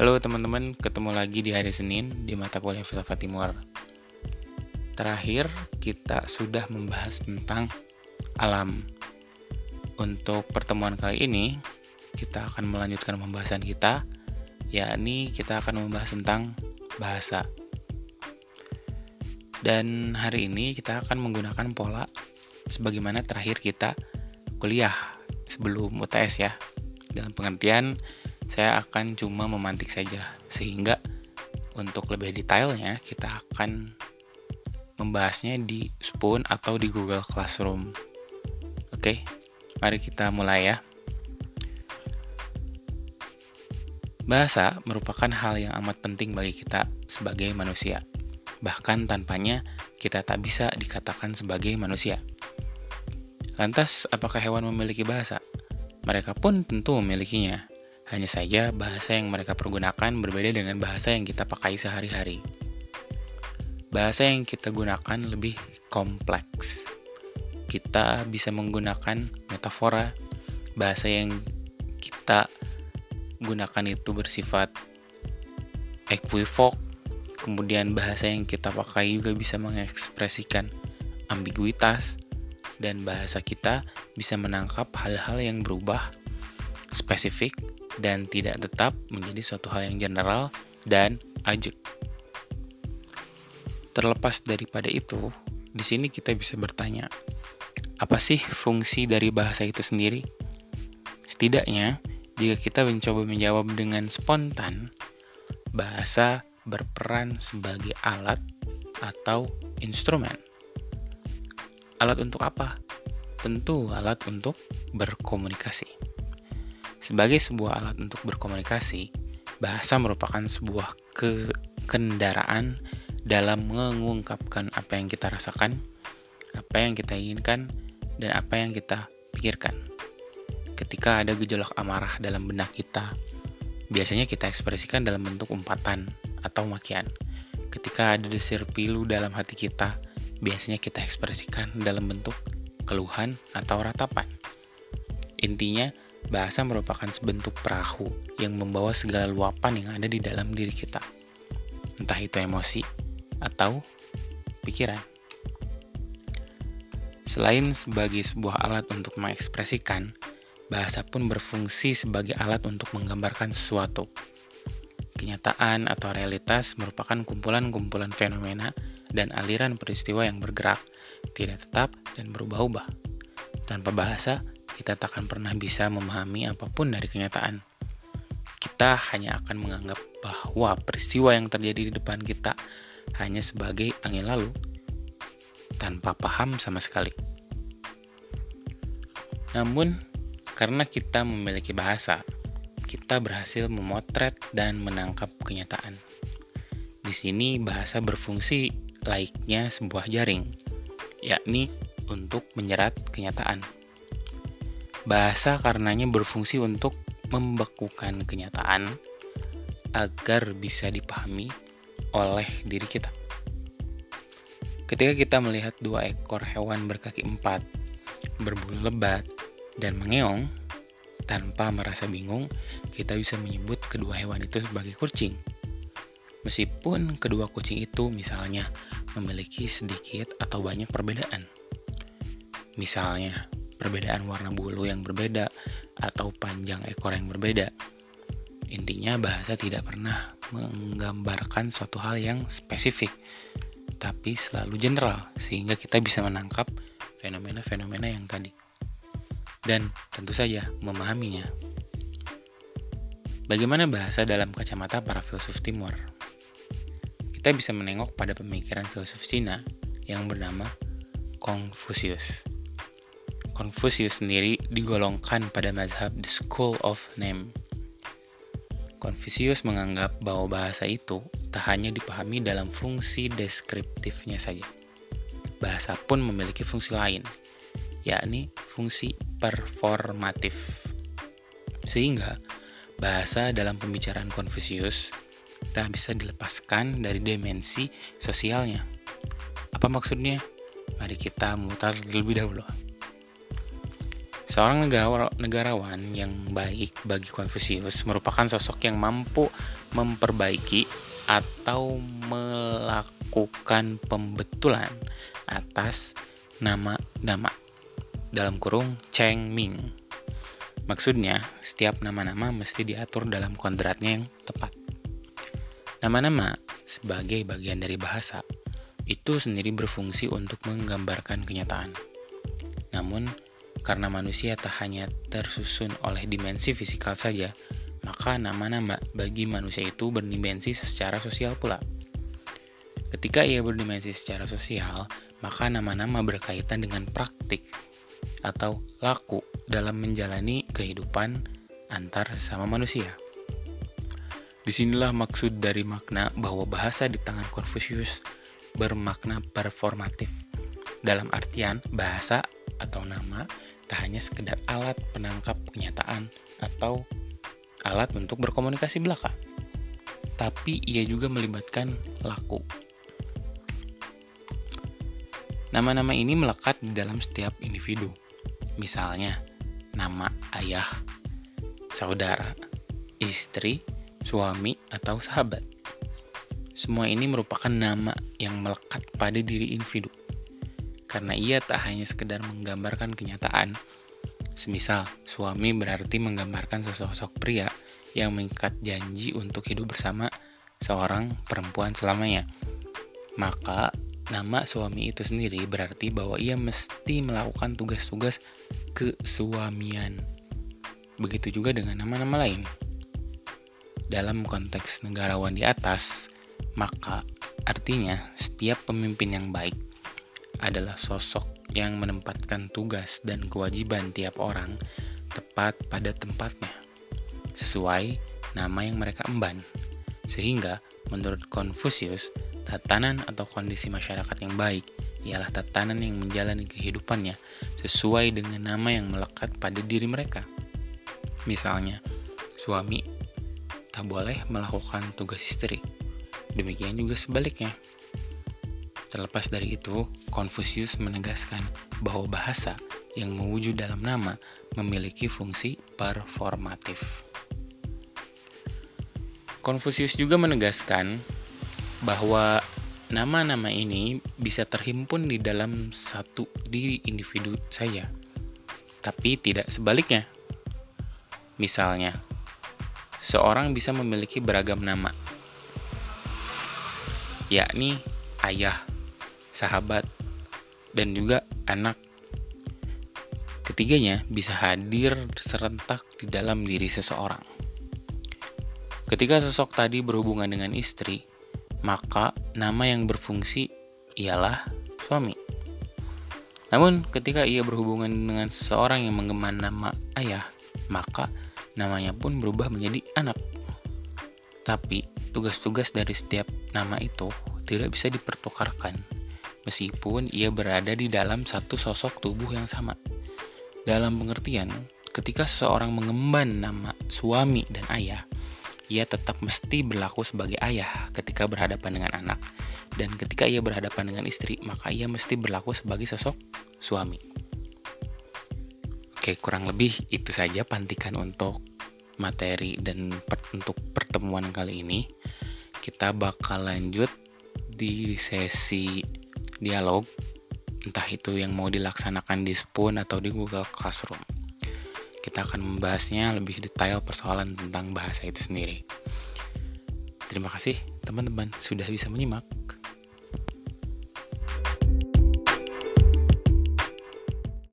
Halo teman-teman, ketemu lagi di hari Senin di mata kuliah Filsafat Timur. Terakhir, kita sudah membahas tentang alam. Untuk pertemuan kali ini, kita akan melanjutkan pembahasan kita, yakni kita akan membahas tentang bahasa. Dan hari ini kita akan menggunakan pola sebagaimana terakhir kita kuliah sebelum UTS ya. Dalam pengertian, saya akan cuma memantik saja sehingga untuk lebih detailnya kita akan membahasnya di Spoon atau di Google Classroom. Oke, mari kita mulai ya. Bahasa merupakan hal yang amat penting bagi kita sebagai manusia. Bahkan tanpanya kita tak bisa dikatakan sebagai manusia. Lantas, apakah hewan memiliki bahasa? Mereka pun tentu memilikinya. Hanya saja bahasa yang mereka pergunakan berbeda dengan bahasa yang kita pakai sehari-hari. Bahasa yang kita gunakan lebih kompleks. Kita bisa menggunakan metafora, bahasa yang kita gunakan itu bersifat equivok, kemudian bahasa yang kita pakai juga bisa mengekspresikan ambiguitas, dan bahasa kita bisa menangkap hal-hal yang berubah spesifik dan tidak tetap menjadi suatu hal yang general dan ajek. Terlepas daripada itu, di sini kita bisa bertanya, apa sih fungsi dari bahasa itu sendiri? Setidaknya, jika kita mencoba menjawab dengan spontan, bahasa berperan sebagai alat atau instrumen. Alat untuk apa? Tentu alat untuk berkomunikasi. Sebagai sebuah alat untuk berkomunikasi, bahasa merupakan sebuah ke kendaraan dalam mengungkapkan apa yang kita rasakan, apa yang kita inginkan, dan apa yang kita pikirkan. Ketika ada gejolak amarah dalam benak kita, biasanya kita ekspresikan dalam bentuk umpatan atau makian. Ketika ada desir pilu dalam hati kita, biasanya kita ekspresikan dalam bentuk keluhan atau ratapan. Intinya, Bahasa merupakan sebentuk perahu yang membawa segala luapan yang ada di dalam diri kita. Entah itu emosi atau pikiran. Selain sebagai sebuah alat untuk mengekspresikan, bahasa pun berfungsi sebagai alat untuk menggambarkan sesuatu. Kenyataan atau realitas merupakan kumpulan-kumpulan fenomena dan aliran peristiwa yang bergerak, tidak tetap, dan berubah-ubah. Tanpa bahasa, kita tak akan pernah bisa memahami apa pun dari kenyataan. Kita hanya akan menganggap bahwa peristiwa yang terjadi di depan kita hanya sebagai angin lalu, tanpa paham sama sekali. Namun, karena kita memiliki bahasa, kita berhasil memotret dan menangkap kenyataan. Di sini bahasa berfungsi layaknya sebuah jaring, yakni untuk menyerat kenyataan. Bahasa karenanya berfungsi untuk membekukan kenyataan agar bisa dipahami oleh diri kita. Ketika kita melihat dua ekor hewan berkaki empat, berbulu lebat, dan mengeong, tanpa merasa bingung, kita bisa menyebut kedua hewan itu sebagai kucing. Meskipun kedua kucing itu misalnya memiliki sedikit atau banyak perbedaan. Misalnya, perbedaan warna bulu yang berbeda atau panjang ekor yang berbeda. Intinya bahasa tidak pernah menggambarkan suatu hal yang spesifik, tapi selalu general sehingga kita bisa menangkap fenomena-fenomena yang tadi. Dan tentu saja memahaminya. Bagaimana bahasa dalam kacamata para filsuf timur? Kita bisa menengok pada pemikiran filsuf Cina yang bernama Confucius. Confucius sendiri digolongkan pada mazhab The School of Name. Confucius menganggap bahwa bahasa itu tak hanya dipahami dalam fungsi deskriptifnya saja. Bahasa pun memiliki fungsi lain, yakni fungsi performatif. Sehingga bahasa dalam pembicaraan Confucius tak bisa dilepaskan dari dimensi sosialnya. Apa maksudnya? Mari kita mutar terlebih dahulu. Seorang negarawan yang baik bagi Confucius merupakan sosok yang mampu memperbaiki atau melakukan pembetulan atas nama-nama dalam kurung Cheng Ming. Maksudnya, setiap nama-nama mesti diatur dalam kodratnya yang tepat. Nama-nama sebagai bagian dari bahasa itu sendiri berfungsi untuk menggambarkan kenyataan. Namun, karena manusia tak hanya tersusun oleh dimensi fisikal saja, maka nama-nama bagi manusia itu berdimensi secara sosial pula. Ketika ia berdimensi secara sosial, maka nama-nama berkaitan dengan praktik atau laku dalam menjalani kehidupan antar sesama manusia. Di sinilah maksud dari makna bahwa bahasa di tangan Confucius bermakna performatif. Dalam artian, bahasa atau nama tak hanya sekedar alat penangkap kenyataan atau alat untuk berkomunikasi belaka, tapi ia juga melibatkan laku. Nama-nama ini melekat di dalam setiap individu. Misalnya, nama ayah, saudara, istri, suami, atau sahabat. Semua ini merupakan nama yang melekat pada diri individu. Karena ia tak hanya sekedar menggambarkan kenyataan. Semisal, suami berarti menggambarkan sosok pria yang mengikat janji untuk hidup bersama seorang perempuan selamanya. Maka, nama suami itu sendiri berarti bahwa ia mesti melakukan tugas-tugas kesuamian. Begitu juga dengan nama-nama lain. Dalam konteks negarawan di atas, maka artinya setiap pemimpin yang baik adalah sosok yang menempatkan tugas dan kewajiban tiap orang tepat pada tempatnya, sesuai nama yang mereka emban. Sehingga, menurut Confucius, tatanan atau kondisi masyarakat yang baik ialah tatanan yang menjalani kehidupannya sesuai dengan nama yang melekat pada diri mereka. Misalnya, suami tak boleh melakukan tugas istri. Demikian juga sebaliknya. Terlepas dari itu, Confucius menegaskan bahwa bahasa yang mewujud dalam nama memiliki fungsi performatif. Confucius juga menegaskan bahwa Nama-nama ini bisa terhimpun di dalam satu diri individu saja, tapi tidak sebaliknya. Misalnya, seorang bisa memiliki beragam nama, yakni ayah, sahabat, dan juga anak. Ketiganya bisa hadir serentak di dalam diri seseorang. Ketika sosok tadi berhubungan dengan istri, maka nama yang berfungsi ialah suami. Namun, ketika ia berhubungan dengan seseorang yang mengemban nama ayah, maka namanya pun berubah menjadi anak. Tapi, tugas-tugas dari setiap nama itu tidak bisa dipertukarkan, meskipun ia berada di dalam satu sosok tubuh yang sama. Dalam pengertian, ketika seseorang mengemban nama suami dan ayah, ia tetap mesti berlaku sebagai ayah ketika berhadapan dengan anak, dan ketika ia berhadapan dengan istri, maka ia mesti berlaku sebagai sosok suami. Oke, kurang lebih itu saja pantikan untuk materi dan per untuk pertemuan kali ini. Kita bakal lanjut di sesi dialog, entah itu yang mau dilaksanakan di Spoon atau di Google Classroom. Kita akan membahasnya lebih detail persoalan tentang bahasa itu sendiri. Terima kasih teman-teman sudah bisa menyimak.